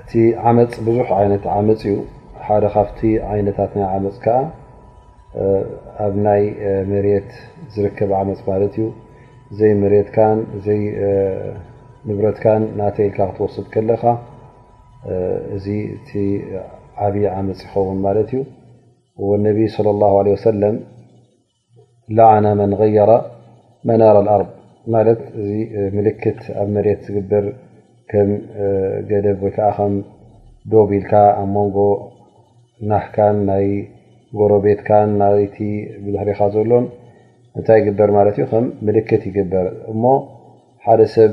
እቲ ዓመፅ ብዙሕ ዓይነት ዓመፅ እዩ። ሓደ ካብቲ ዓይነታት ናይ ዓመፅ ከዓ ኣብ ናይ መሬት ዝርከብ ዓመፅ ማለት እዩ። ዘይ መሬትካን ዘይ ንብረትካን ናተይ ኢልካ ክትወስድ ከለኻ እዚ እቲ ዓብዪ ዓመፅ ይኸውን ማለት እዩ። ወነቢ ስለ ላ ለ ሰለም ላዓነ መን غየረ መናረ ኣርض ማለት እዚ ምልክት ኣብ መሬት ዝግበር ከም ገደብ ወይ ከዓ ከም ዶብ ኢልካ ኣብ መንጎ ናህካን ናይ ጎረቤትካን ናይቲ ብድሕሪኻ ዘሎን እንታይ ይግበር ማለት እዩ ከም ምልክት ይግበር እሞ ሓደ ሰብ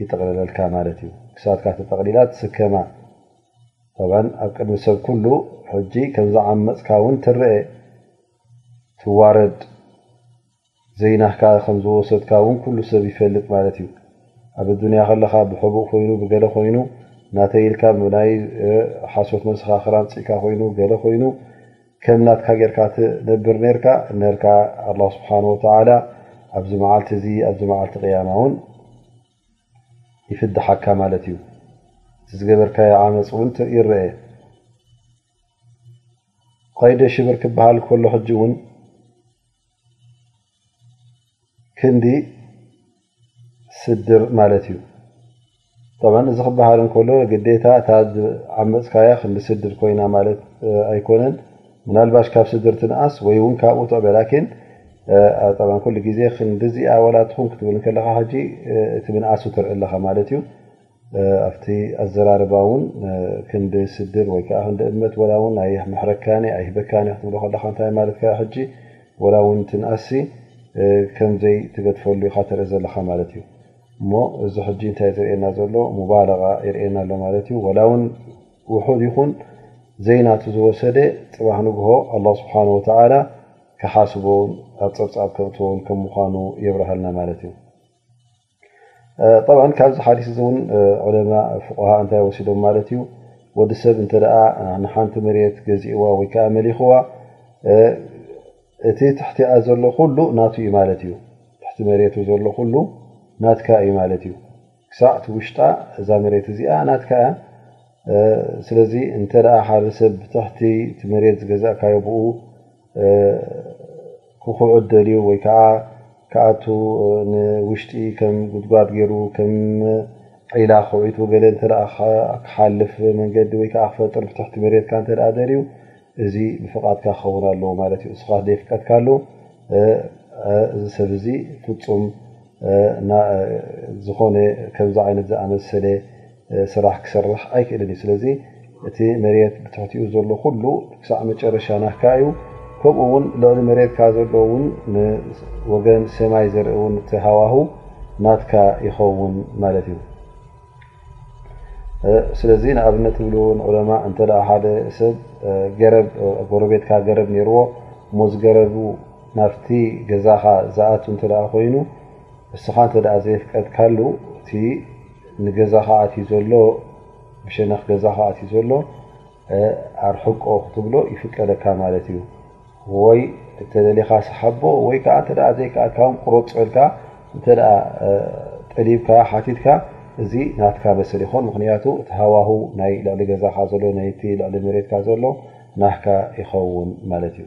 ይጥቕልለልካ ማለት እዩ ክሳድካ ተጠቕሊላ ትስከማ ጠብዓ ኣብ ቅድሚ ሰብ ኩሉ ሕጂ ከምዝዓመፅካ እውን ትረአ ትዋረድ ዘይናህካ ከም ዝወሰድካ እውን ኩሉ ሰብ ይፈልጥ ማለት እዩ ኣብ ኣዱንያ ከለካ ብሕቡእ ኮይኑ ብገለ ኮይኑ ናተይኢልካ ናይ ሓሶት መሰኻክር ኣምፅእካ ኮይኑ ገለ ኮይኑ ከም ናትካ ጌርካ ትነብር ነርካ ነርካ ኣላ ስብሓን ወተላ ኣብዚ መዓልቲ እዚ ኣብዚ መዓልቲ ቅያማ እውን ይፍድሓካ ማለት እዩ እቲ ዝገበርካዮ ዓመፅ እውን ይረአ ኸይደ ሽብር ክበሃል ከሎ ሕጂ እውን ክንዲ ስድር ማለት እዩ እዚ ክበሃል እከሎ ግዴታ እታ ዓመፅካያ ክንዲ ስድር ኮይና ማለት ኣይኮነን ምናልባሽ ካብ ስድር ትንኣስ ወይ ውን ካብኡ ትዕበ ላኪን ኩሉ ግዜ ክንዲዚኣ ዋላ ትኹም ክትብል ከለካ ሕጂ እቲ ምንኣሱ ትርኢ ኣለካ ማለት እዩ ኣብቲ ኣዘራርባ ውን ክንዲ ስድር ወይ ከኣ ክንዲ እመት ወላ ውን ኣይምሕረካን'የ ኣይህበካን እየ ክትብሎ ከለኻ እንታይ ማለትካ እዩ ሕጂ ወላ ውን ትንኣስሲ ከምዘይትገድፈሉ ኢኻ ተርኢ ዘለኻ ማለት እዩ እሞ እዚ ሕጂ እንታይ እዩ ዘርእየና ዘሎ ሙባለቃ የርእየና ኣሎ ማለት እዩ ወላ ውን ውሑድ ይኹን ዘይናቱ ዝወሰደ ጽባሕ ንግሆ ኣላህ ስብሓን ወተዓላ ክሓስቦን ኣብ ጸብጻብ ከምእትወውን ከም ምዃኑ የብርሃልና ማለት እዩ ጠብዓ ካብዚ ሓዲስ እዚ እውን ዑለማ ፍቁሃ እንታይ ወሲዶም ማለት እዩ ወዲ ሰብ እንተ ንሓንቲ መሬት ገዚእዋ ወይ ከዓ መሊኽዋ እቲ ትሕቲኣ ዘሎ ኩሉ ናቱ እዩ ማለት እዩ ትሕቲ መሬቱ ዘሎ ኩሉ ናትካ እዩ ማለት እዩ ክሳዕ እቲ ውሽጣ እዛ መሬት እዚኣ ናትካ እያ ስለዚ እንተ ሓደ ሰብ ብትሕቲ እቲ መሬት ዝገዛእካዮ ብኡ ክኹዑ ደልዩ ወይ ከዓ ክኣቱ ንውሽጢ ከም ጉድጓድ ገይሩ ከም ዒላ ክዒቱ ገለ እተ ክሓልፍ መንገዲ ወይ ከዓ ክፈጥር ብትሕቲ መሬትካ እተ ደልዩ እዚ ብፍቓድካ ክኸውን ኣለዎ ማለት እዩ እስኻ ደፍቀትካሉ እዚ ሰብ እዚ ፍፁም ዝኾነ ከምዚ ዓይነት ዝኣመሰለ ስራሕ ክሰርሕ ኣይክእልን እዩ። ስለዚ እቲ መሬት ብትሕቲኡ ዘሎ ኩሉ ክሳዕ መጨረሻ ናትካ እዩ። ከምኡ ውን ልዕሊ መሬትካ ዘሎ ውን ንወገን ሰማይ ዘርኢ ውን እቲ ሃዋህው ናትካ ይኸውን ማለት እዩ። ስለዚ ንኣብነት ብ ዑለማ እተ ሓደ ሰብ ጎረቤትካ ገረብ ርዎ ሞዝ ገረቡ ናፍቲ ገዛኻ ዝኣት እተ ኮይኑ እስኻ እተ ዘየፍቀድካሉ እቲ ንገዛኻ ኣትዩ ዘሎ ብሸነኽ ገዛኻ ኣትዩ ዘሎ ኣርሕቆ ክትብሎ ይፍቀደካ ማለት እዩ ወይ እተደሊኻ ሰሓቦ ወይ ከዓ እተ ዘይከኣልካውን ቁረፅፅዕልካ እተ ጠሊብካ ሓቲትካ እዚ ናትካ መሰል ይኾን ምክንያቱ እቲ ሃዋሁ ናይ ልዕሊ ገዛካ ዘሎ ናይቲ ልዕሊ መሬትካ ዘሎ ናህካ ይኸውን ማለት እዩ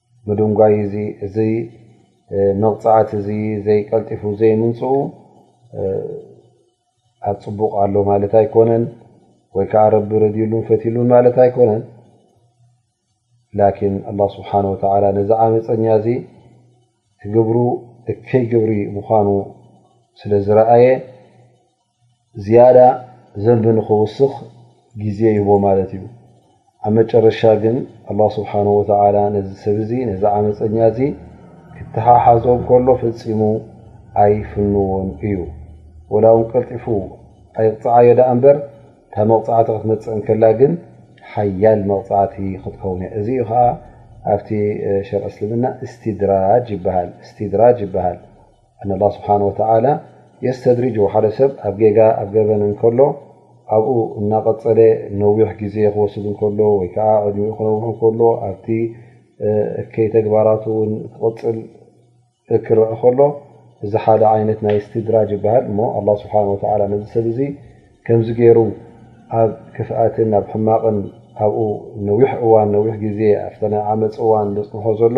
ምድንጓይ እዚ እዚ መቕፃዕት እዚ ዘይቀልጢፉ ዘይምንፅኡ ኣብ ፅቡቕ ኣሎ ማለት ኣይኮነን ወይ ከዓ ረቢ ረድሉን ፈትሉን ማለት ኣይኮነን ላኪን ኣላ ስብሓን ወተላ ነዚ ዓመፀኛ እዚ ትግብሩ እከይ ግብሪ ምዃኑ ስለ ዝረኣየ ዝያዳ ዘንቢ ንኽውስኽ ግዜ ይህቦ ማለት እዩ። ኣብ መጨረሻ ግን ኣላህ ስብሓነሁ ወተዓላ ነዚ ሰብ እዚ ነዚ ዓመፀኛ እዚ ክተሓሓዞ እንከሎ ፈፂሙ ኣይፍንዎን እዩ። ወላ እውን ቀልጢፉ ኣይቕፅዓዮ ደኣ እምበር እታ መቕፃዕቲ ክትመፅእ እንከላ ግን ሓያል መቕፃዕቲ ክትከውን እያ። እዚ እዩ ከዓ ኣብቲ ሸርዒ እስልምና እስቲድራጅ ይበሃል። ኣን ላ ስብሓን ወተላ የስተድሪጅ ሓደ ሰብ ኣብ ጌጋ ኣብ ገበን እንከሎ ኣብኡ እናቐፀለ ነዊሕ ግዜ ክወስድ እንከሎ ወይ ከዓ ዕድሚኡ ክነውሕ እንከሎ ኣብቲ እከይ ተግባራት እውን ክቕፅል ክረአ ከሎ እዚ ሓደ ዓይነት ናይ ስትድራጅ ይበሃል እሞ ኣላ ስብሓን ወተላ ነዚ ሰብ እዚ ከምዚ ገይሩ ኣብ ክፍኣትን ኣብ ሕማቕን ኣብኡ ነዊሕ እዋን ነዊሕ ግዜ ኣብቲ ናይ ዓመፅ እዋን ዘፅንሖ ዘሎ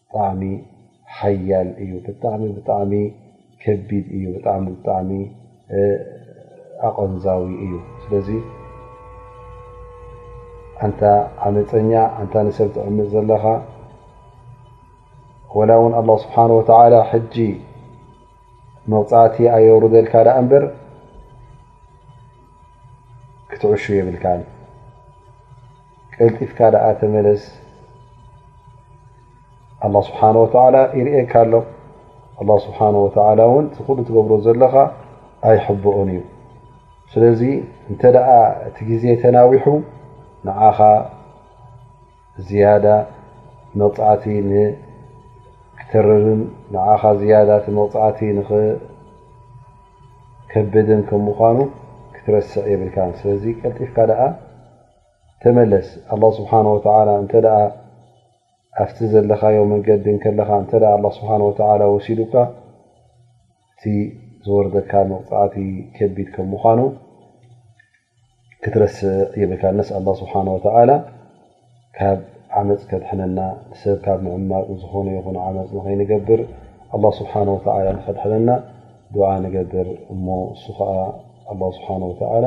ብጣዕሚ ሓያል እዩ ብጣዕሚ ብጣዕሚ ከቢድ እዩ ብጣዕሚ ብጣዕሚ ኣቐንዛዊ እዩ ስለዚ ኣንታ ዓመፀኛ ኣንታ ንሰብ ትዕምፅ ዘለኻ ወላ እውን ኣላ ስብሓን ወተዓላ ሕጂ መቕፃዕቲ ኣየውርደልካ ዳኣ እምበር ክትዕሹ የብልካን ቀልጢፍካ ደኣ ተመለስ ኣላ ስብሓን ወተላ ይርእካ ኣሎ ኣላ ስብሓን ወተላ እውን እቲ ኩሉ ትገብሮ ዘለኻ ኣይሕብኦን እዩ ስለዚ እንተ ደኣ እቲ ግዜ ተናዊሑ ንዓኻ ዝያዳ መቕፃዕቲ ንክተርርን ንዓኻ ዝያዳ እቲ መቕፃዕቲ ንክከብድን ከም ምኳኑ ክትረስዕ የብልካን ስለዚ ቀልጢፍካ ደኣ ተመለስ ኣላ ስብሓን ወተላ እንተ ኣብቲ ዘለኻዮ መንገዲ እንከለኻ እተ ኣላ ስብሓ ወተላ ወሲዱካ እቲ ዝወርደካ መቕፃዕቲ ከቢድ ከም ምዃኑ ክትረስዕ የብልካ ነስ ኣላ ስብሓን ወተላ ካብ ዓመፅ ከድሕነና ንሰብ ካብ ምዕማፅ ዝኾነ ይኹን ዓመፅ ንኸይንገብር ኣላ ስብሓን ወተላ ንኸድሕነና ድዓ ንገብር እሞ እሱ ከዓ ኣላ ስብሓን ወተላ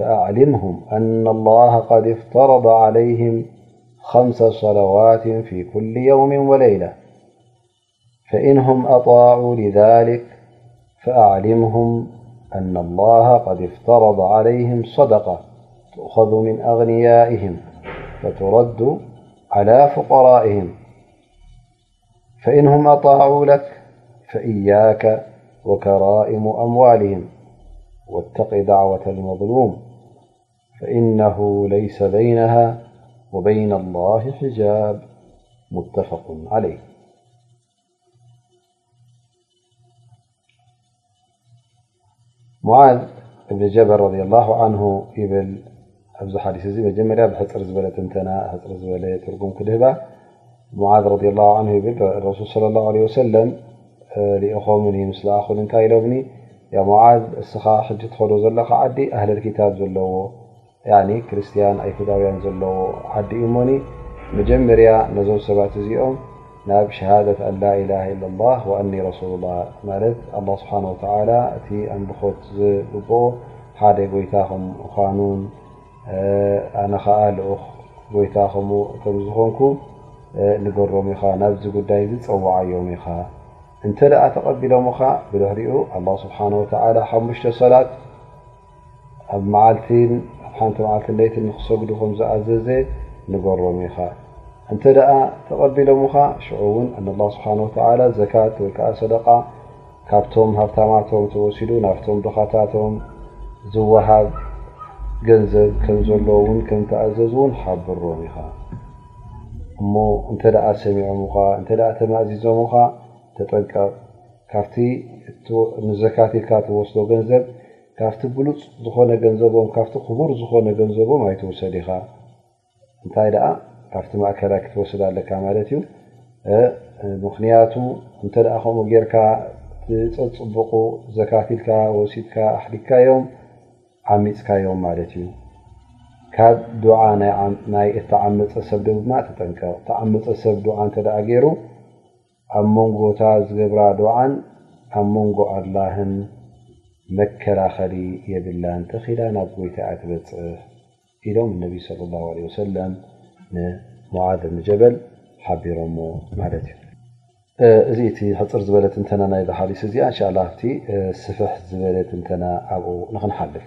اللهفأعلمهم أن الله قد افترض عليهم خمس صلوات في كل يوم وليلة فإن هم أطاعوا لذلك فأعلمهم أن الله قد افترض عليهم صدقة تأخذ من أغنيائهم فترد على فقرائهم فإن هم أطاعوا لك فإياك وكرائم أموالهم واتقي دعوة المظلوم فإنه ليس بينها وبين الله حجاب متفق عليه ሙዓዝ እብኒ ጀበል ረ ን ይብል ኣብዚ ሓዲስ እዚ መጀመርያ ብሕፅር ዝበለ ትንተና ሕፅር ዝበለ ትርጉም ክድህባ ሙዓዝ ረ ይብል ረሱል ስለ ላ ለ ወሰለም ልእኾምኒ ምስ ለኣኹን እንታይ ኢሎምኒ ሙዓዝ እስኻ ሕጂ ትኸዶ ዘለካ ዓዲ ኣህለልክታብ ዘለዎ ያኒ ክርስትያን ኣይሁዳውያን ዘለዎ ዓዲ እዩ እሞኒ መጀመርያ ነዞም ሰባት እዚኦም ናብ ሸሃደት ኣን ላኢላሃ ኢላ ላህ ወኣኒ ረሱሉ ላህ ማለት ኣላ ስብሓን ወተዓላ እቲ ኣምልኾት ዝግብኦ ሓደ ጎይታ ከም ምዃኑን ኣነ ኸዓ ልኡኽ ጎይታ ከም ዝኾንኩ ንገሮም ኢኻ ናብዚ ጉዳይ እዚ ፀዋዓዮም ኢኻ እንተ ደኣ ተቐቢሎምኻ ብድሕሪኡ ኣላ ስብሓን ወተዓላ ሓሙሽተ ሰላት ኣብ መዓልቲን ኣብ ሓንቲ መዓልቲ ለይትን ንክሰግዱ ከም ዝኣዘዘ ንገሮም ኢኻ እንተ ተቐቢሎምኻ ሽዑ እውን ኣላ ስብሓን ወተላ ዘካት ወይ ከዓ ሰደቃ ካብቶም ሃብታማቶም ተወሲዱ ናፍቶም ድኻታቶም ዝወሃብ ገንዘብ ከም ዘሎ እውን ከም ተኣዘዝ እውን ሓብሮም ኢኻ እሞ እንተ ሰሚዖምኻ እተ ተማእዚዞምኻ ተጠንቀቕ ካብቲ ንዘካት ኢልካ ትወስዶ ገንዘብ ካብቲ ብሉጽ ዝኾነ ገንዘቦም ካብቲ ክቡር ዝኾነ ገንዘቦም ኣይትውሰድ ኢኻ እንታይ ደኣ ካብቲ ማእከላይ ክትወስድ ኣለካ ማለት እዩ ምኽንያቱ እንተ ከምኡ ጌርካ ትጸጽቡቑ ዘካት ኢልካ ወሲድካ ኣሕዲግካዮም ዓሚጽካዮም ማለት እዩ ካብ ዱዓ ናይ እተዓመፀ ሰብ ድማ ተጠንቀቕ ተዓመፀ ሰብ ዱዓ እንተ ገይሩ ኣብ መንጎ'ታ ዝገብራ ዱዓን ኣብ መንጎ ኣላህን መከላኸሊ የብላን ተኺላ ናብ ጎይታኣ ትበጽሕ ኢሎም ነቢ ሰለላሁ ዓለይሂ ወሰለም ንሙዓዝ ብን ጀበል ሓቢሮሞ ማለት እዩ። እዚ እቲ ሕጽር ዝበለ ትንተና ናይዛ ሓዲስ እዚኣ እንሻላ ኣብቲ ስፍሕ ዝበለ ትንተና ኣብኡ ንኽንሓልፍ።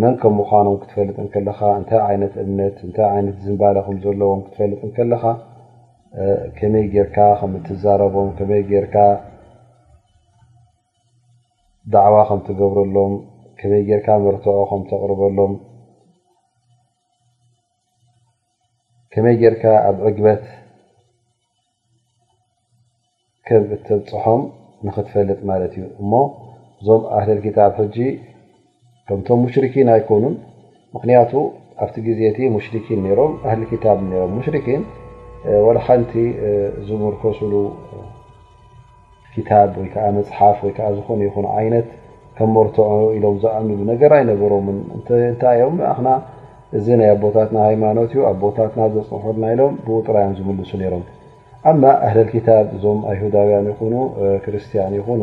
መን ከም ምዃኖም ክትፈልጥ እንከለኻ፣ እንታይ ዓይነት እምነት፣ እንታይ ዓይነት ዝንባለ ከም ዘለዎም ክትፈልጥ እንከለኻ፣ ከመይ ጌርካ ከም እትዛረቦም፣ ከመይ ጌርካ ዳዕዋ ከም ትገብረሎም፣ ከመይ ጌርካ መርትዖ ከም ተቕርበሎም፣ ከመይ ጌርካ ኣብ ዕግበት ከምእተብፅሖም ንክትፈልጥ ማለት እዩ እሞ እዞም ኣህለል ክታብ ሕጂ ከምቶም ሙሽርኪን ኣይኮኑን ምክንያቱ ኣብቲ ግዜ እቲ ሙሽርኪን ነይሮም ኣህሊ ክታብ ነይሮም ሙሽርኪን ወላ ሓንቲ ዝሙርከስሉ ክታብ ወይ ከኣ መጽሓፍ ወይ ከኣ ዝኾነ ይኹን ዓይነት ከም መርትዖ ኢሎም ዝኣምንሉ ነገር ኣይነበሮምን። እንተ እንታይ እዮም ንኣኽና እዚ ናይ ኣቦታትና ሃይማኖት እዩ ኣቦታትና ዘጽንሑልና ኢሎም ብኡ ጥራይ እዮም ዝምልሱ ነይሮም። ኣማ ኣህለል ክታብ እዞም ኣይሁዳውያን ይኹኑ ክርስትያን ይኹኑ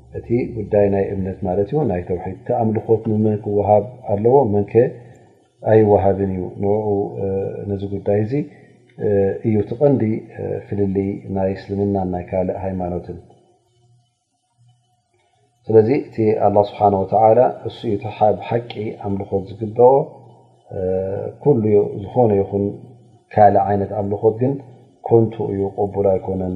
እቲ ጉዳይ ናይ እምነት ማለት እዩ ናይ ተውሒድ እቲ ኣምልኾት ንመን ክወሃብ ኣለዎ መንከ ኣይወሃብን እዩ ንኡ ነዚ ጉዳይ እዚ እዩ እቲ ቐንዲ ፍልልይ ናይ እስልምና ናይ ካልእ ሃይማኖትን ስለዚ እቲ ኣላ ስብሓን ወተላ እሱ እዩ ቲ ሓቂ ኣምልኾት ዝግበኦ ኩሉ ዝኾነ ይኹን ካልእ ዓይነት ኣምልኾት ግን ኮንቱ እዩ ቁቡል ኣይኮነን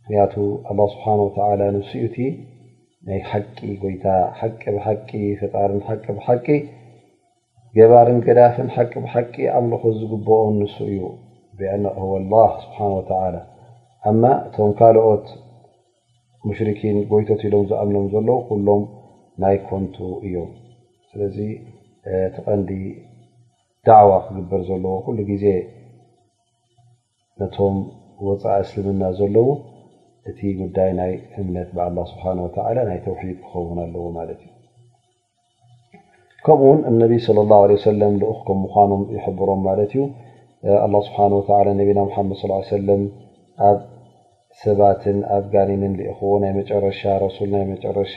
ምክንያቱ ኣላህ ስብሓን ወተዓላ ንሱ እዩ እቲ ናይ ሓቂ ጎይታ ሓቂ ብሓቂ ፈጣርን ሓቂ ብሓቂ ገባርን ገዳፍን ሓቂ ብሓቂ ኣምልኾ ዝግብኦን ንሱ እዩ ብኣነ ሁ ላ ስብሓን ወተዓላ ኣማ እቶም ካልኦት ሙሽርኪን ጎይቶት ኢሎም ዝኣምኖም ዘለዉ ኩሎም ናይ ኮንቱ እዮም ስለዚ እቲ ቐንዲ ዳዕዋ ክግበር ዘለዎ ኩሉ ግዜ ነቶም ወፃኢ እስልምና ዘለዉ እቲ ጉዳይ ናይ እምነት ብኣላህ ስብሓን ወተዓላ ናይ ተውሒድ ክኸውን ኣለዎ ማለት እዩ። ከምኡ ውን እነቢ ስለ ላሁ ለ ወሰለም ልኡኽ ከም ምዃኖም ይሕብሮም ማለት እዩ። ኣላህ ስብሓን ወተዓላ ነቢና ሙሓመድ ስ ሰለም ኣብ ሰባትን ኣብ ጋኒንን ልኢኽዎ ናይ መጨረሻ ረሱል ናይ መጨረሻ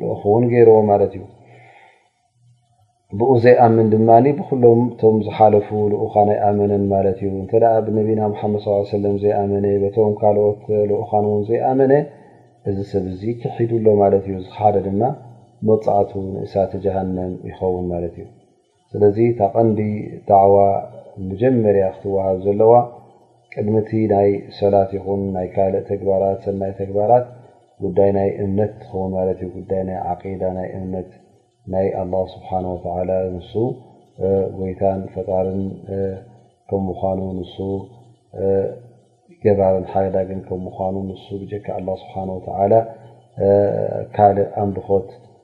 ልኡኽ እውን ገይርዎ ማለት እዩ። ብኡ ዘይኣምን ድማ ብኹሎም እቶም ዝሓለፉ ልኡካን ኣይኣመነን ማለት እዩ። እንተ ብነቢና ሙሓመድ ስ ሰለ ዘይኣመነ በቶም ካልኦት ልኡካን እውን ዘይኣመነ እዚ ሰብ እዚ ክሒዱ ኣሎ ማለት እዩ። እዚ ክሓደ ድማ መብፃዕቱ ንእሳተ ጀሃንም ይኸውን ማለት እዩ። ስለዚ እታ ቐንዲ ዳዕዋ መጀመርያ ክትወሃብ ዘለዋ ቅድሚ እቲ ናይ ሰላት ይኹን ናይ ካልእ ተግባራት ሰናይ ተግባራት፣ ጉዳይ ናይ እምነት ትኸውን ማለት እዩ ጉዳይ ናይ ዓቂዳ ናይ እምነት ናይ ኣላህ ስብሓን ወተዓላ ንሱ ጎይታን ፈጣርን ከም ምዃኑ ንሱ ገባርን ሓዳግን ከም ምዃኑ ንሱ ብጀካ ኣላህ ስብሓን ወተዓላ ካልእ ኣምልኾት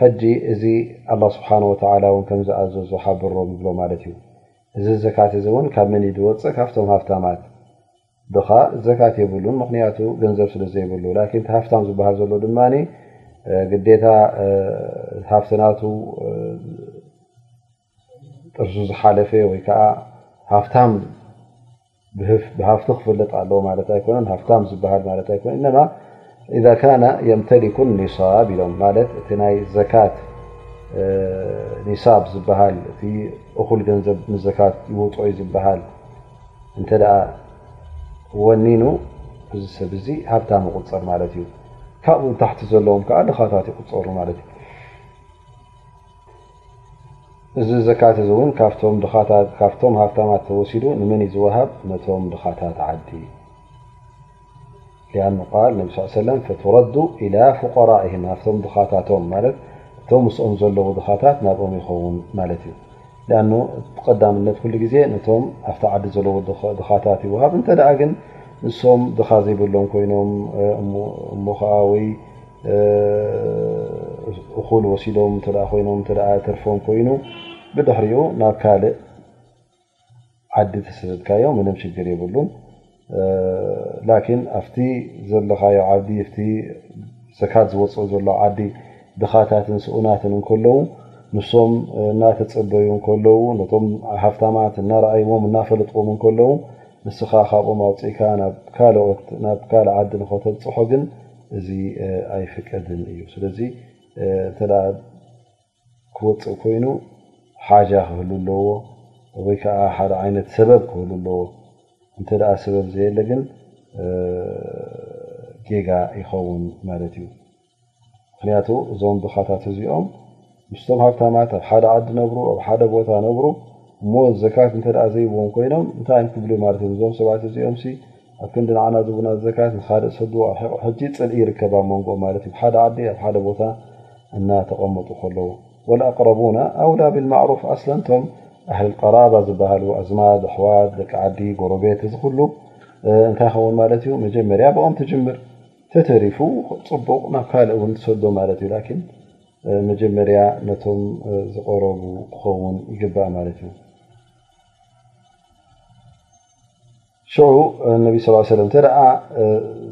ሕጂ እዚ ኣላህ ስብሓነሁ ወተዓላ እውን ከም ዝኣዘዞ ሓብሮም ይብሎ ማለት እዩ። እዚ ዘካት እዚ እውን ካብ መን እዩ ዝወጽእ? ካብቶም ሃፍታማት ድኻ ዘካት የብሉን ምኽንያቱ ገንዘብ ስለ ዘይብሉ። ላኪን እቲ ሃፍታም ዝበሃል ዘሎ ድማ ግዴታ ሃፍቲ ናቱ፣ ጥርሱ ዝሓለፈ ወይ ከዓ ሃፍታም ብሃፍቱ ክፍለጥ ኣለዎ ማለት ኣይኮነን። ሃፍታም ዝበሃል ማለት ኣይኮነን። እነማ ኢዛ ካነ የምተሊኩ ኒሳብ ኢሎም ማለት እቲ ናይ ዘካት ኒሳብ ዝበሃል እቲ እኹል ገንዘብ ንዘካት ይውፅኦ እዩ ዝበሃል እንተ ደኣ ወኒኑ እዚ ሰብ እዚ ሃፍታም ይቑፀር ማለት እዩ። ካብኡ ንታሕቲ ዘለዎም ከዓ ድኻታት ይቑፀሩ ማለት እዩ። እዚ ዘካት እዚ ውን ካብቶም ድኻታት ካብቶም ሃብታማት ተወሲዱ ንመን እዩ ዝወሃብ ነቶም ድኻታት ዓዲ ሊኣን ቃል ነቢ ስ ሰለም ፈትረዱ ኢላ ፍቆራእህም ሃፍቶም ድኻታቶም ማለት እቶም ምስኦም ዘለዉ ድኻታት ናብኦም ይኸውን ማለት እዩ ሊኣኑ ቀዳምነት ኩሉ ግዜ ነቶም ኣብቲ ዓዲ ዘለዉ ድኻታት ይወሃብ እንተደኣ ግን ንሶም ድኻ ዘይብሎም ኮይኖም እሞ ኸዓ ወይ እኹል ወሲዶም እተ ኮይኖም እተ ተርፎም ኮይኑ ብድሕሪኡ ናብ ካልእ ዓዲ ተሰደድካዮ ምንም ሽግር የብሉን ላኪን ኣብቲ ዘለኻዮ ዓዲ ቲ ዘካት ዝወፅኦ ዘሎ ዓዲ ድኻታትን ስኡናትን እንከለዉ ንሶም እናተፀበዩ እንከለዉ ነቶም ሃፍታማት እናረኣይዎም እናፈለጥዎም እንከለዉ ንስኻ ካብኦም ኣውፅእካ ናብ ካልኦት ናብ ካልእ ዓዲ ንኸተብፅሖ ግን እዚ ኣይፍቀድን እዩ ስለዚ እተ ክወፅእ ኮይኑ ሓጃ ክህሉ ኣለዎ ወይ ከዓ ሓደ ዓይነት ሰበብ ክህሉ ኣለዎ እንተ ሰበብ ዘየለ ግን ጌጋ ይኸውን ማለት እዩ ምክንያቱ እዞም ድኻታት እዚኦም ምስቶም ሃብታማት ኣብ ሓደ ዓዲ ነብሩ ኣብ ሓደ ቦታ ነብሩ እሞ ዘካት እንተ ዘይብዎም ኮይኖም እንታይ እም ክብሉ ማለት እዮም እዞም ሰባት እዚኦም ሲ ኣብ ክንዲ ንዓና ዝቡና ዘካት ንካልእ ሰድዎ ኣርሒቑ ሕጂ ፅልኢ ይርከብ ኣብ መንጎኦም ማለት እዩ ሓደ ዓዲ ኣብ ሓደ ቦታ እና ተቐመጡ ከለዉ ወልኣቅረቡና ኣውላ ብልማዕሩፍ ኣስለንቶም ኣህሊ ቀራባ ዝበሃሉ ኣዝማድ ኣሕዋት ደቂ ዓዲ ጎረቤት እዚ ኩሉ እንታይ ይኸውን ማለት እዩ መጀመርያ ብኦም ትጅምር ተተሪፉ ፅቡቕ ናብ ካልእ እውን ትሰዶ ማለት እዩ ላኪን መጀመርያ ነቶም ዝቐረቡ ክኸውን ይግባእ ማለት እዩ ሽዑ ነቢ ስ ሰለ እተ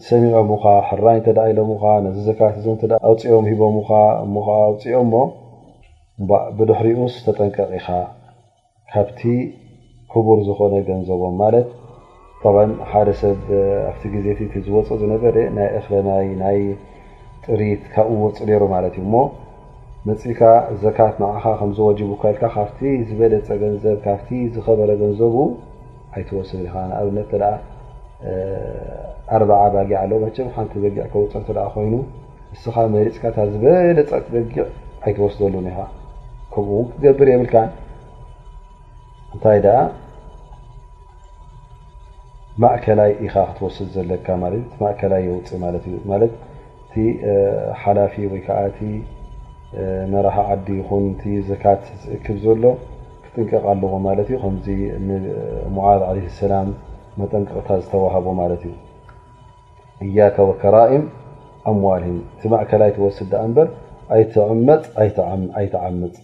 ሰሚዖምኻ ሕራይ እተ ኢሎምኻ ነዚ ዘካት እዞ እ ኣውፅኦም ሂቦምኻ እሞ ከዓ ኣውፅኦሞ ብድሕሪኡስ ተጠንቀቂኻ ካብቲ ክቡር ዝኾነ ገንዘቦም ማለት ጠባን ሓደ ሰብ ኣብቲ ግዜቲ እቲ ዝወፅ ዝነበረ ናይ እኽለ ማይ ናይ ጥሪት ካብኡ ወፅ ነይሩ ማለት እዩ እሞ መፂእካ ዘካት ንዓኻ ከምዝወጅቡካ ኢልካ ካብቲ ዝበለፀ ገንዘብ ካብቲ ዝኸበረ ገንዘቡ ኣይትወስድ ኢኻ ንኣብነት ተኣ ኣርባዓ ባጊዕ ኣለዉ መቸም ሓንቲ በጊዕ ከውፅእ ተኣ ኮይኑ ንስኻ መሪጽካ እታ ዝበለጸት በጊዕ ኣይትወስደሉን ኢኻ ከምኡ ውን ክትገብር የብልካን እንታይ ደኣ ማእከላይ ኢኻ ክትወስድ ዘለካ ማለት እዩ ማእከላይ የውፅእ ማለት እዩ ማለት እቲ ሓላፊ ወይ ከዓ እቲ መራሒ ዓዲ ይኹን እቲ ዘካት ዝእክብ ዘሎ ክጥንቀቕ ኣለዎ ማለት እዩ ከምዚ ሙዓዝ ዓለ ሰላም መጠንቀቕታ ዝተዋሃቦ ማለት እዩ እያከ ወከራኢም ኣምዋልህም እቲ ማእከላይ ትወስድ ደኣ እምበር ኣይትዕመጽ ኣይትዓምጽ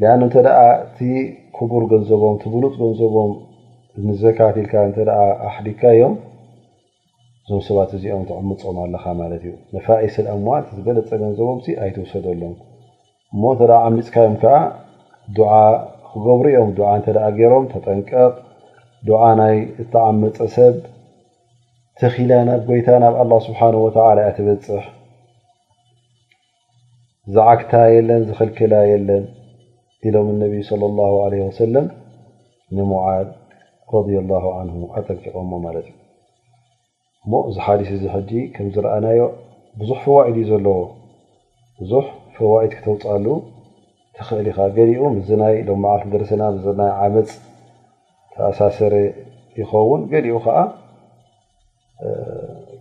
ሊኣኑ እንተ ደኣ እቲ ክቡር ገንዘቦም እቲ ብሉጽ ገንዘቦም ንዘካት ኢልካ እንተ ደኣ ኣሕዲግካዮም እዞም ሰባት እዚኦም ትዕምጾም ኣለኻ ማለት እዩ ነፋኢስል ኣምዋል ዝበለጸ ገንዘቦም ሲ ኣይትውሰደሎም እሞ እንተ ዓሚጽካዮም ከኣ ዱዓ ክገብሩ እዮም ዱዓ እንተ ገይሮም ተጠንቀቕ ዱዓ ናይ እተዓመጸ ሰብ ተኺላ ናብ ጎይታ ናብ ኣላ ስብሓን ወተዓላ እያ ትበጽሕ ዝዓግታ የለን ዝኽልክላ የለን ኢሎም እነቢይ صለ ላሁ ለ ወሰለም ንሙዓድ ረድ ላሁ ዓንሁ ኣጠንቂቖሞ ማለት እዩ እሞ እዚ ሓዲስ እዚ ሕጂ ከም ዝረኣናዮ ብዙሕ ፈዋኢድ እዩ ዘለዎ ብዙሕ ፈዋኢድ ክተውጻሉ ትኽእል ኢኻ ገሊኡ ምስዚ ናይ ሎም መዓልቲ ደርሰና ምስዚ ናይ ዓመጽ ተኣሳሰረ ይኸውን ገሊኡ ከኣ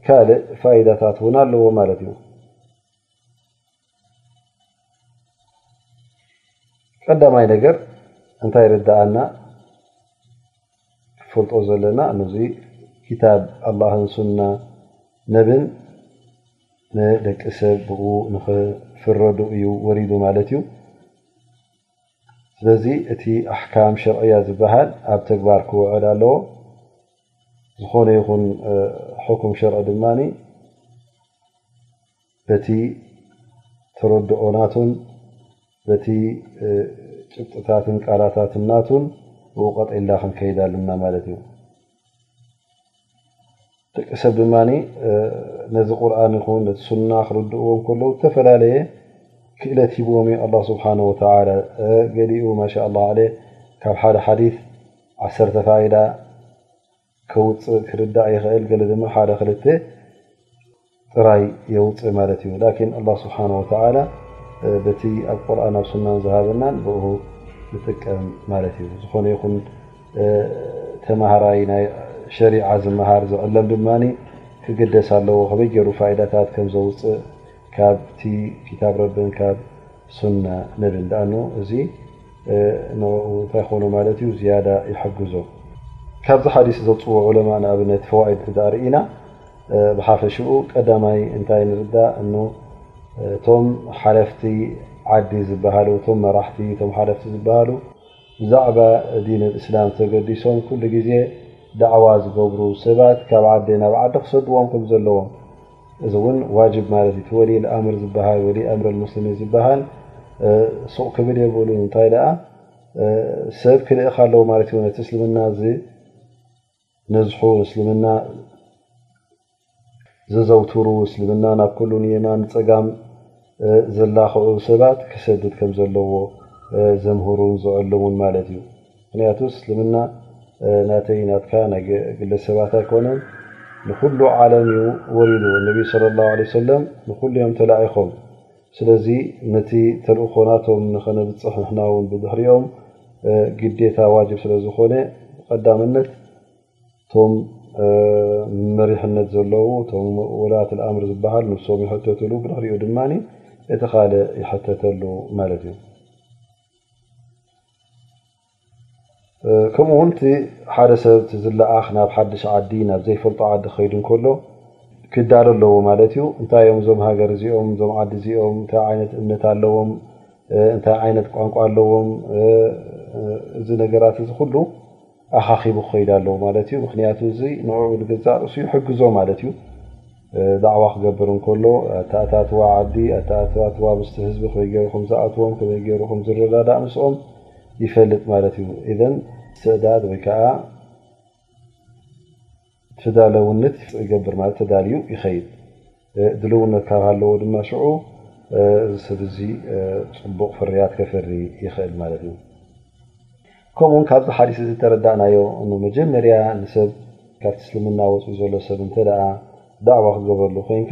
ካልእ ፋይዳታት እውን ኣለዎ ማለት እዩ ቀዳማይ ነገር እንታይ ርዳኣና ክፈልጦ ዘለና ነዚ ክታብ ኣላን ሱና ነብን ንደቂ ሰብ ብኡ ንኽፍረዱ እዩ ወሪዱ ማለት እዩ ስለዚ እቲ ኣሕካም ሸርዕያ ዝበሃል ኣብ ተግባር ክውዕል ኣለዎ ዝኾነ ይኹን ሕኩም ሸርዒ ድማ በቲ ተረድኦ ናቱን በቲ ጭብጥታትን ቃላታትን ናቱን ብኡ ቀጢልና ክንከይድ ኣለና ማለት እዩ ደቂ ሰብ ድማ ነዚ ቁርን ይኹን ነቲ ሱና ክርድእዎም ከለዉ ዝተፈላለየ ክእለት ሂብዎም እዩ ኣላ ስብሓን ወተላ ገሊኡ ማሻ ላ ለ ካብ ሓደ ሓዲ ዓሰርተ ፋይዳ ከውፅእ ክርዳእ ይኽእል ገለ ድማ ሓደ ክልተ ጥራይ የውፅእ ማለት እዩ ላኪን ኣላ ስብሓን ወተላ በቲ ኣብ ቁርን ኣብ ሱናን ዝሃበናን ብኡ ንጥቀም ማለት እዩ ዝኾነ ይኹን ተማሃራይ ናይ ሸሪዓ ዝመሃር ዝዕለም ድማ ክግደስ ኣለዎ ከበይ ገይሩ ፋይዳታት ከም ዘውፅእ ካብቲ ክታብ ረብን ካብ ሱና ነብን ዳኣኑ እዚ ንዕኡ እንታይ ኮኖ ማለት እዩ ዝያዳ ይሕግዞ ካብዚ ሓዲስ ዘውፅዎ ዑለማ ንኣብነት ፈዋኢድ እተዳርእና ብሓፈሽኡ ቀዳማይ እንታይ ንርዳእ እ እቶም ሓለፍቲ ዓዲ ዝበሃሉ እቶም መራሕቲ እቶም ሓለፍቲ ዝበሃሉ ብዛዕባ ዲን እስላም ተገዲሶም ኩሉ ግዜ ዳዕዋ ዝገብሩ ሰባት ካብ ዓዲ ናብ ዓዲ ክሰድዎም ከም ዘለዎም እዚ ውን ዋጅብ ማለት እዩ። ወሊ ኣምር ዝባሃል ወሊ ኣምር ኣልሙስሊሚን ዝባሃል ሱቕ ክብል የብሉን እንታይ ደኣ ሰብ ክልእኽ ኣለዎ ማለት እዩ ነቲ እስልምና ዝነዝሑ እስልምና ዘዘውትሩ እስልምና ናብ ኩሉ ንየማን ንፀጋም ዝላኸዑ ሰባት ክሰድድ ከም ዘለዎ ዘምህሩን ዝዕልሙን ማለት እዩ። ምኽንያቱ እስልምና ናተይ ናትካ ናይ ግለ ሰባት ኣይኮነን ንኹሉ ዓለም እዩ ወሪዱ እነቢ ሰለላሁ ዓለይሂ ወሰለም ንኹሉ እዮም ተላኢኾም ስለዚ ነቲ ተልእኾ ናቶም ንኸነብፅሕ ንሕና እውን ብድሕሪኦም ግዴታ ዋጅብ ስለዝኾነ ብቀዳምነት እቶም መሪሕነት ዘለዉ እቶም ወላት ኣልኣምር ዝበሃል ንሶም ይሕተትሉ ብድሕሪኡ ድማ እቲ ካልእ ይሕተተሉ ማለት እዩ ከምኡ ውን እ ሓደ ሰብ ዝለኣኽ ናብ ሓድሽ ዓዲ ናብ ዘይፈልጦ ዓዲ ክከይዱ ከሎ ክዳሎ ኣለዎ ማለት እዩ እንታይ እዮም እዞም ሃገር እዚኦም እዞም ዓዲ እዚኦም እታይ ዓይነት እምነት ኣለዎም እንታይ ዓይነት ቋንቋ ኣለዎም እዚ ነገራት እዚ ኩሉ ኣኻኺቡ ክኸይድ ኣለዎ ማለት እዩ። ምክንያቱ እዚ ንዕኡ ንገዛእ ርእሱ ይሕግዞ ማለት እዩ። ዳዕዋ ክገብር እንከሎ ኣተኣታትዋ ዓዲ፣ ኣተኣታትዋ ምስቲ ህዝቢ ከመይ ገይሩ ከም ዝኣትዎም፣ ከመይ ገይሩ ከም ዝረዳዳእ ምስኦም ይፈልጥ ማለት እዩ። ኢዘን እስትዕዳድ ወይ ከዓ ተዳለውነት ይገብር ማለት ተዳልዩ ይኸይድ ድልውነት ካብ ሃለዎ ድማ ሽዑ እዚ ሰብ እዚ ፅቡቕ ፍርያት ከፍሪ ይኽእል ማለት እዩ ከምኡውን ካብዚ ሓዲስ እዚ ተረዳእናዮ እኖ መጀመርያ ንሰብ ካብ ትስልምና ወፅኡ ዘሎ ሰብ እንተ ደኣ ዳዕዋ ክገበሉ ኮንካ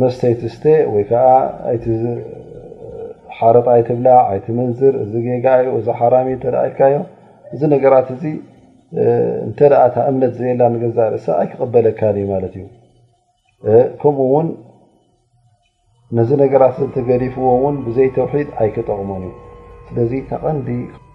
መስተ ኣይትስተ ወይ ከኣ ኣይትሓርቕ ኣይትብላዕ ኣይትመንዝር እዚ ጌጋ እዩ እዚ ሓራም እዩ እንተ ኢልካዮ እዚ ነገራት እዚ እንተ እታ እምነት ዘየላ ንገዛእ ርእሳ ኣይክቕበለካን እዩ ማለት እዩ ከምኡ ውን ነዚ ነገራት እተገዲፍዎ እውን ብዘይተውሒድ ኣይክጠቕሞን እዩ ስለዚ ተቐንዲ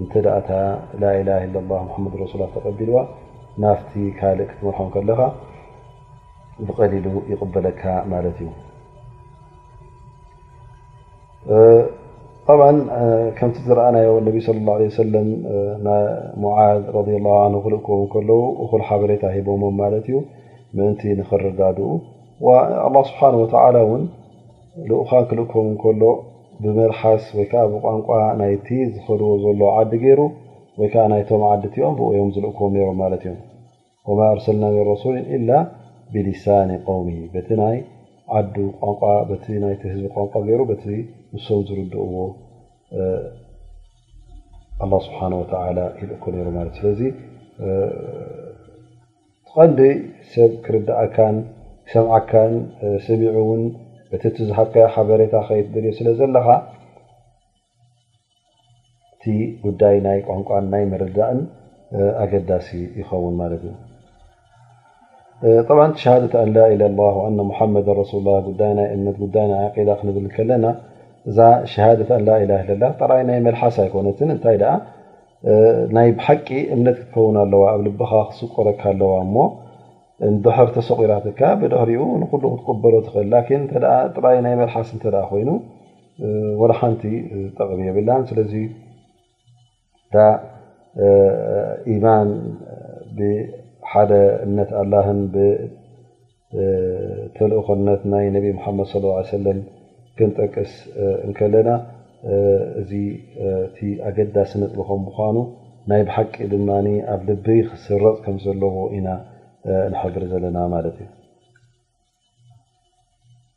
እንተ እታ ላኢላሃ ኢለላህ ሙሓመድ ረሱሉላህ ተቐቢልዋ ናብቲ ካልእ ክትመርሖ እንከለኻ ብቐሊሉ ይቕበለካ ማለት እዩ። ጠብዓ ከምቲ ዝረኣናዮ ነቢ ስለ ላ ለ ሰለም ሙዓዝ ረላ ን ክልእክዎ ከለዉ እኹል ሓበሬታ ሂቦሞም ማለት እዩ ምእንቲ ንክረዳድኡ ኣላ ስብሓን ወተዓላ እውን ልኡኻ ክልእኮም እንከሎ ብመልሓስ ወይ ከዓ ብቋንቋ ናይቲ ዝኸድዎ ዘሎ ዓዲ ገይሩ ወይ ከዓ ናይቶም ዓዲ እቲኦም ብኡ እዮም ዝልእክዎም ነይሮም ማለት እዮም ወማ ኣርሰልና ምን ረሱልን ኢላ ብሊሳኒ ቀውሚ በቲ ናይ ዓዱ ቋንቋ በቲ ናይቲ ህዝቢ ቋንቋ ገይሩ በቲ ንሶም ዝርድእዎ ኣላ ስብሓን ወተዓላ ይልእኮ ነይሩ ማለት ስለዚ ብቐንዱ ሰብ ክርድኣካን ክሰምዓካን ስሚዑ ውን እቲ ትዝሃብካዮ ሓበሬታ ከይትደልዮ ስለ ዘለኻ እቲ ጉዳይ ናይ ቋንቋን ናይ ምርዳእን ኣገዳሲ ይኸውን ማለት እዩ طብዓ ሸሃደት ኣን ላኢላ ላ ኣነ ሙሓመድ ረሱሉ ላ ጉዳይ ናይ እምነት ጉዳይ ናይ ዓቂዳ ክንብል ከለና እዛ ሸሃደት ኣን ላኢላ ለላ ጥራይ ናይ መልሓስ ኣይኮነትን እንታይ ደኣ ናይ ብሓቂ እምነት ክትከውን ኣለዋ ኣብ ልብኻ ክስቆረካ ኣለዋ እሞ እንድሕር ተሰቂራትካ ብድሕሪኡ ንኩሉ ክትቅበሎ ትኽእል ላኪን እተ ጥራይ ናይ መልሓስ እተ ኮይኑ ወላ ሓንቲ ዝጠቕሚ የብላን ስለዚ እታ ኢማን ብሓደ እምነት ኣላህን ተልእኾነት ናይ ነቢ ሙሓመድ ስ ላ ሰለም ክንጠቅስ እንከለና እዚ እቲ ኣገዳሲ ነጥቢ ከም ምኳኑ ናይ ብሓቂ ድማ ኣብ ልቢ ክስረፅ ከም ዘለዎ ኢና ንሕብር ዘለና ማለት እዩ።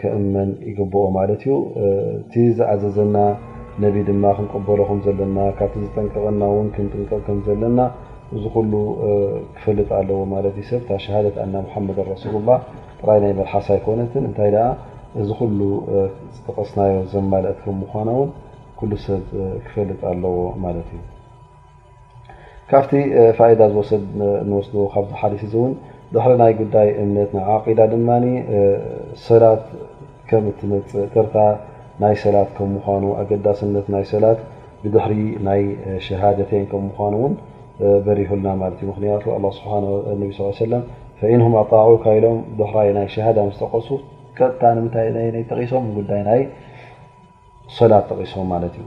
ክእመን ይግብኦ ማለት እዩ። እቲ ዝኣዘዘና ነቢ ድማ ክንቅበሎ ከም ዘለና ካብቲ ዝጠንቀቐና እውን ክንጥንቀቕ ከም ዘለና እዚ ኩሉ ክፈልጥ ኣለዎ ማለት እዩ። ሰብ እታ ሸሃደት ኣና ሙሓመድ ረሱሉላህ ጥራይ ናይ መልሓስ ኣይኮነትን እንታይ ደኣ እዚ ኩሉ ዝጠቐስናዮ ዘማልእት ከም ምዃና እውን ኩሉ ሰብ ክፈልጥ ኣለዎ ማለት እዩ። ካብቲ ፋይዳ ንወስዶ ካብዚ ሓዲስ እዚ እውን ድሕሪ ናይ ጉዳይ እምነት ናይ ዓቂዳ ድማ ሰላት ከም እትመፅእ ተርታ ናይ ሰላት ከም ምኳኑ ኣገዳስነት ናይ ሰላት ብድሕሪ ናይ ሸሃደተይን ከም ምኳኑ እውን በሪሁልና ማለት እዩ። ምክንያቱ ኣላ ስብሓን ነቢ ስ ሰለም ፈኢንሁም ኣጣዑካ ኢሎም ድሕራይ ናይ ሸሃዳ ምስ ጠቀሱ ቀጥታ ንምንታይ ጠቂሶም ንጉዳይ ናይ ሰላት ጠቂሶም ማለት እዩ።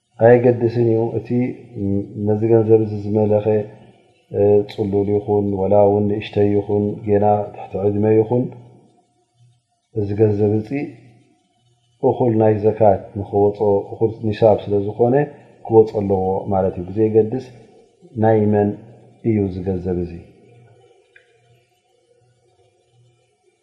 ኣየገድስን እዩ እቲ ነዚ ገንዘብ እዚ ዝመለኸ ፅሉል ይኹን ወላ ውን ንእሽተ ይኹን ገና ትሕቲ ዕድመ ይኹን እዚ ገንዘብ እዚ እኹል ናይ ዘካት ንክወፆ እል ኒሳብ ስለ ዝኾነ ክወፅ ኣለዎ ማለት እዩ ብዘይገድስ ናይ መን እዩ ዝገንዘብ እዚ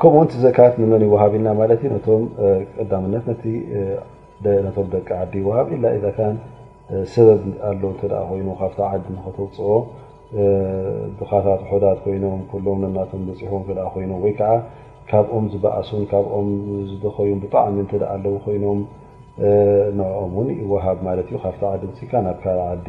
ከምኡ ውን ዘካት ንመን ይወሃብ ኢልና ማለት ዩ ነቶም ቀዳምነት ነቶም ደቂ ዓዲ ይወሃብ ኢላ ኢዛ ካን ሰበብ ኣሎ እተ ኮይኑ ካብቲ ዓዲ ንኸተውፅኦ ድኻታት ሑዳት ኮይኖም ኩሎም ነናቶም በፂሑ እተ ኮይኑ ወይ ከዓ ካብኦም ዝበእሱን ካብኦም ዝደኸዩ ብጣዕሚ እተ ኣለዉ ኮይኖም ንኦም ውን ይወሃብ ማለት ዩ ካብቲ ዓዲ ውፅካ ናብ ካል ዓዲ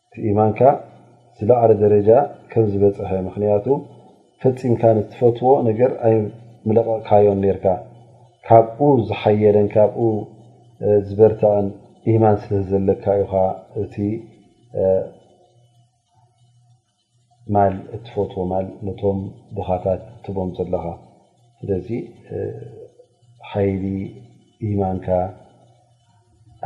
እቲ ኢማንካ ዝለዓለ ደረጃ ከም ዝበጸሐ ምኽንያቱ ፈጺምካ ንትፈትዎ ነገር ኣይምለቐቕካዮን ኔርካ ካብኡ ዝሓየለን ካብኡ ዝበርትዐን ኢማን ስለዘለካ ኢኻ እቲ ማል እትፈትዎ ማል ነቶም ድኻታት ትቦም ዘለኻ ስለዚ ሓይሊ ኢማንካ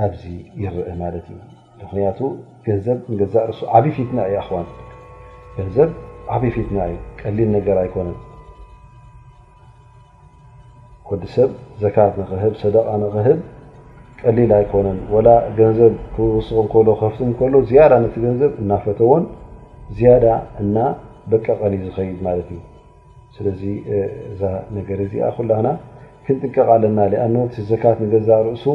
ኣብዚ ይረእ ማለት እዩ ምክንያቱ ገንዘብ ንገዛእ ርሱ ዓብይ ፊትና እዩ ኣክዋን ገንዘብ ዓብይ ፊትና እዩ ቀሊል ነገር ኣይኮነን ወዲ ሰብ ዘካት ንክህብ ሰደቓ ንክህብ ቀሊል ኣይኮነን ወላ ገንዘብ ክውስኽ እከሎ ከፍት ከሎ ዝያዳ ነቲ ገንዘብ እናፈተዎን ዝያዳ እና በቀቐን እዩ ዝኸይድ ማለት እዩ ስለዚ እዛ ነገር እዚኣ ኩላና ክንጥቀቕ ኣለና ኣኖ እቲ ዘካት ንገዛእ ርእሱ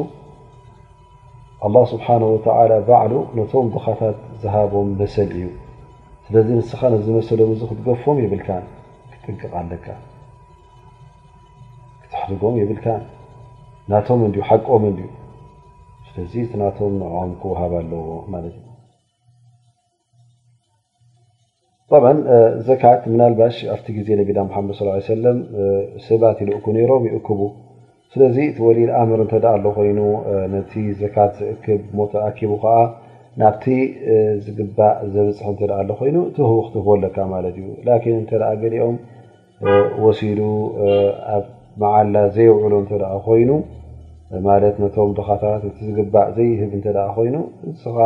ኣላ ስብሓን ወተላ ባዕሉ ነቶም ድኻታት ዝሃቦም መሰል እዩ ስለዚ ንስኻ ነዚ መሰሎም እዚ ክትገፎም የብልካን ክትጥንቀቅ ኣለካ ክተሕብጎም የብልካን ናቶም እንድዩ ሓቆም እንድዩ ስለዚ እቲ ናቶም ንዕኦም ክወሃብ ኣለዎ ማለት እዩ طብዓ ዘካት ምናልባሽ ኣብቲ ግዜ ነቢና ሓመድ ص ሰለም ሰባት ይልእኩ ነይሮም ይእክቡ ስለዚ እቲ ወሊ ኣምር እንተ ኣሎ ኮይኑ ነቲ ዘካት ዝእክብ ሞ ተኣኪቡ ከኣ ናብቲ ዝግባእ ዘብፅሕ እንተ ኣሎ ኮይኑ እቲ ህቡ ክትህቦ ኣለካ ማለት እዩ ላኪን እንተ ገሊኦም ወሲዱ ኣብ መዓላ ዘየውዕሎ እንተ ኮይኑ ማለት ነቶም ድኻታት ነቲ ዝግባእ ዘይህብ እንተ ኮይኑ ንስኻ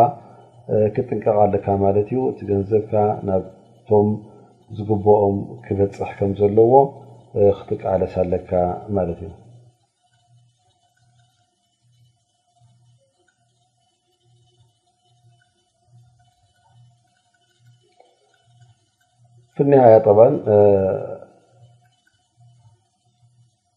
ክትጥንቀቕ ኣለካ ማለት እዩ እቲ ገንዘብካ ናብቶም ዝግበኦም ክበፅሕ ከም ዘለዎ ክትቃለስ ኣለካ ማለት እዩ። ፍኒሃያ ጠባን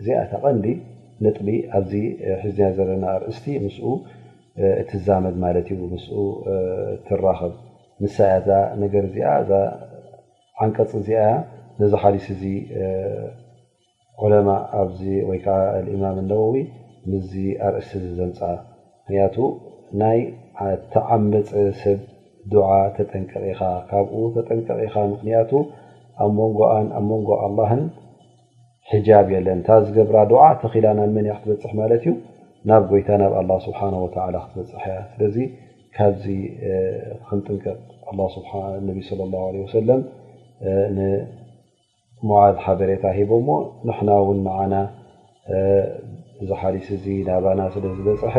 እዚኣ እታ ቀንዲ ነጥቢ ኣብዚ ሒዝናዮ ዘለና ኣርእስቲ ምስኡ እትዛመድ ማለት እዩ፣ ምስኡ እትራኸብ ንሳ እያ እዛ ነገር እዚኣ፣ እዛ ዓንቀጽ እዚኣ እያ ነዚ ሓዲስ እዚ ዑለማእ ኣብዚ ወይ ከዓ ኣልእማም ኣነወዊ ምስዚ ኣርእስቲ እዚ ዘምጽኣ። ምክንያቱ ናይ እተዓመጸ ሰብ ዱዓ ተጠንቀቕ ኢኻ፣ ካብኡ ተጠንቀቕ ኢኻ፣ ምክንያቱ ኣብ መንጎኣን ኣብ መንጎ ኣላህን፣ ሕጃብ የለን እታ ዝገብራ ዱዓ ተኺላ ናብ መን እያ ክትበፅሕ ማለት እዩ ናብ ጎይታ ናብ ኣላ ስብሓን ወተላ ክትበፅሕ እያ ስለዚ ካብዚ ክንጥንቀቕ ነቢ ስለ ላ ለ ወሰለም ንሞዓዝ ሓበሬታ ሂቦሞ ንሕና እውን መዓና እዚ ሓዲስ እዚ ናባና ስለ ዝበፅሐ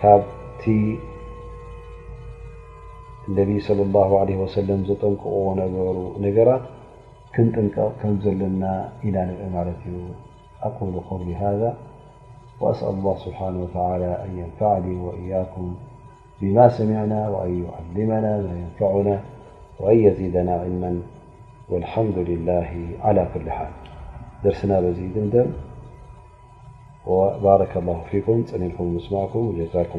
ካብቲ ነቢ ስለ ላ ለ ወሰለም ዘጠንቅቕዎ ነበሩ ነገራት كننب كم لنا إنان مت أقول قول هذا وأسأل الله سبحانه وتعالى أن ينفعني وإياكم بما سمعنا وأن يعلمنا ينفعنا وأن يزيدنا علما والحمد لله على كل حال رسنا وبارك الله فيكم سنيلكم وسمعكم وجزاكم